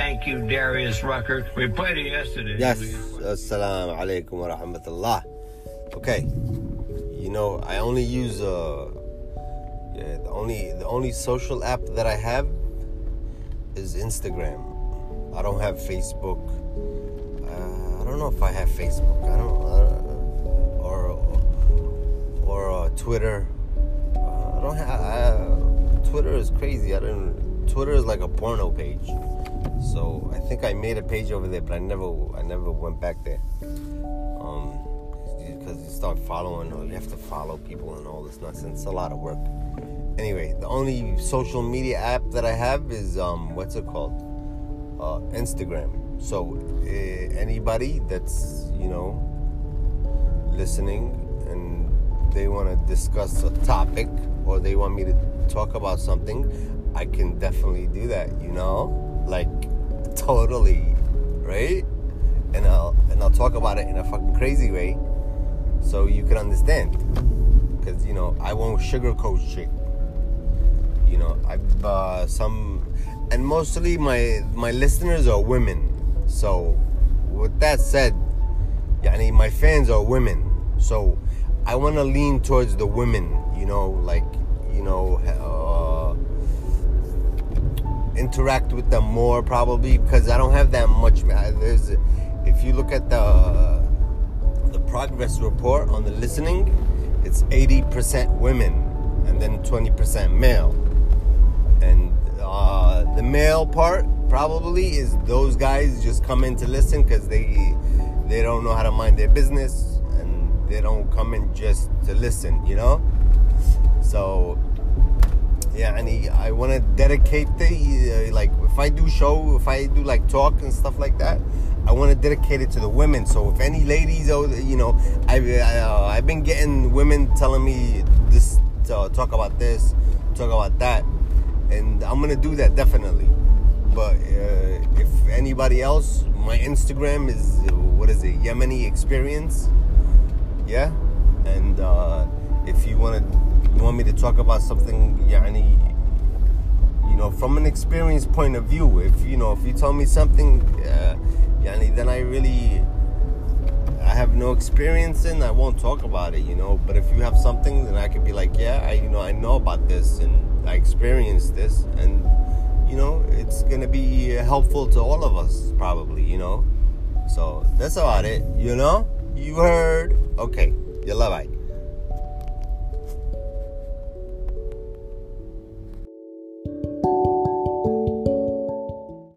Thank you, Darius Rucker. We played it yesterday. Yes. Assalamu alaikum wa rahmatullah. Okay. You know, I only use uh yeah, the only the only social app that I have is Instagram. I don't have Facebook. Uh, I don't know if I have Facebook. I don't uh, or or uh, Twitter. Uh, I don't have uh, Twitter is crazy. I don't Twitter is like a porno page. So I think I made a page over there, but I never, I never went back there. Um, because you start following, or you have to follow people and all this nonsense. It's a lot of work. Anyway, the only social media app that I have is um, what's it called? Uh, Instagram. So uh, anybody that's you know listening and they want to discuss a topic or they want me to talk about something, I can definitely do that. You know, like totally, right? And I'll and I'll talk about it in a fucking crazy way, so you can understand. Because you know I won't sugarcoat shit. You know I've uh, some, and mostly my my listeners are women. So with that said, yani my fans are women. So I want to lean towards the women. You know, like you know. Uh, interact with them more probably because I don't have that much. There's, if you look at the the progress report on the listening, it's 80% women and then 20% male. And uh, the male part probably is those guys just come in to listen because they they don't know how to mind their business and they don't come in just to listen, you know. So yeah, I want to dedicate the uh, like if I do show, if I do like talk and stuff like that, I want to dedicate it to the women. So if any ladies, oh, you know, I've uh, I've been getting women telling me this, uh, talk about this, talk about that, and I'm gonna do that definitely. But uh, if anybody else, my Instagram is what is it, Yemeni Experience, yeah, and uh, if you want to you want me to talk about something yani you know from an experience point of view if you know if you tell me something uh, yani then I really I have no experience in I won't talk about it you know. But if you have something then I could be like yeah I you know I know about this and I experienced this. And you know it's gonna be helpful to all of us probably you know. So that's about it you know? You heard? Okay. Yalla bye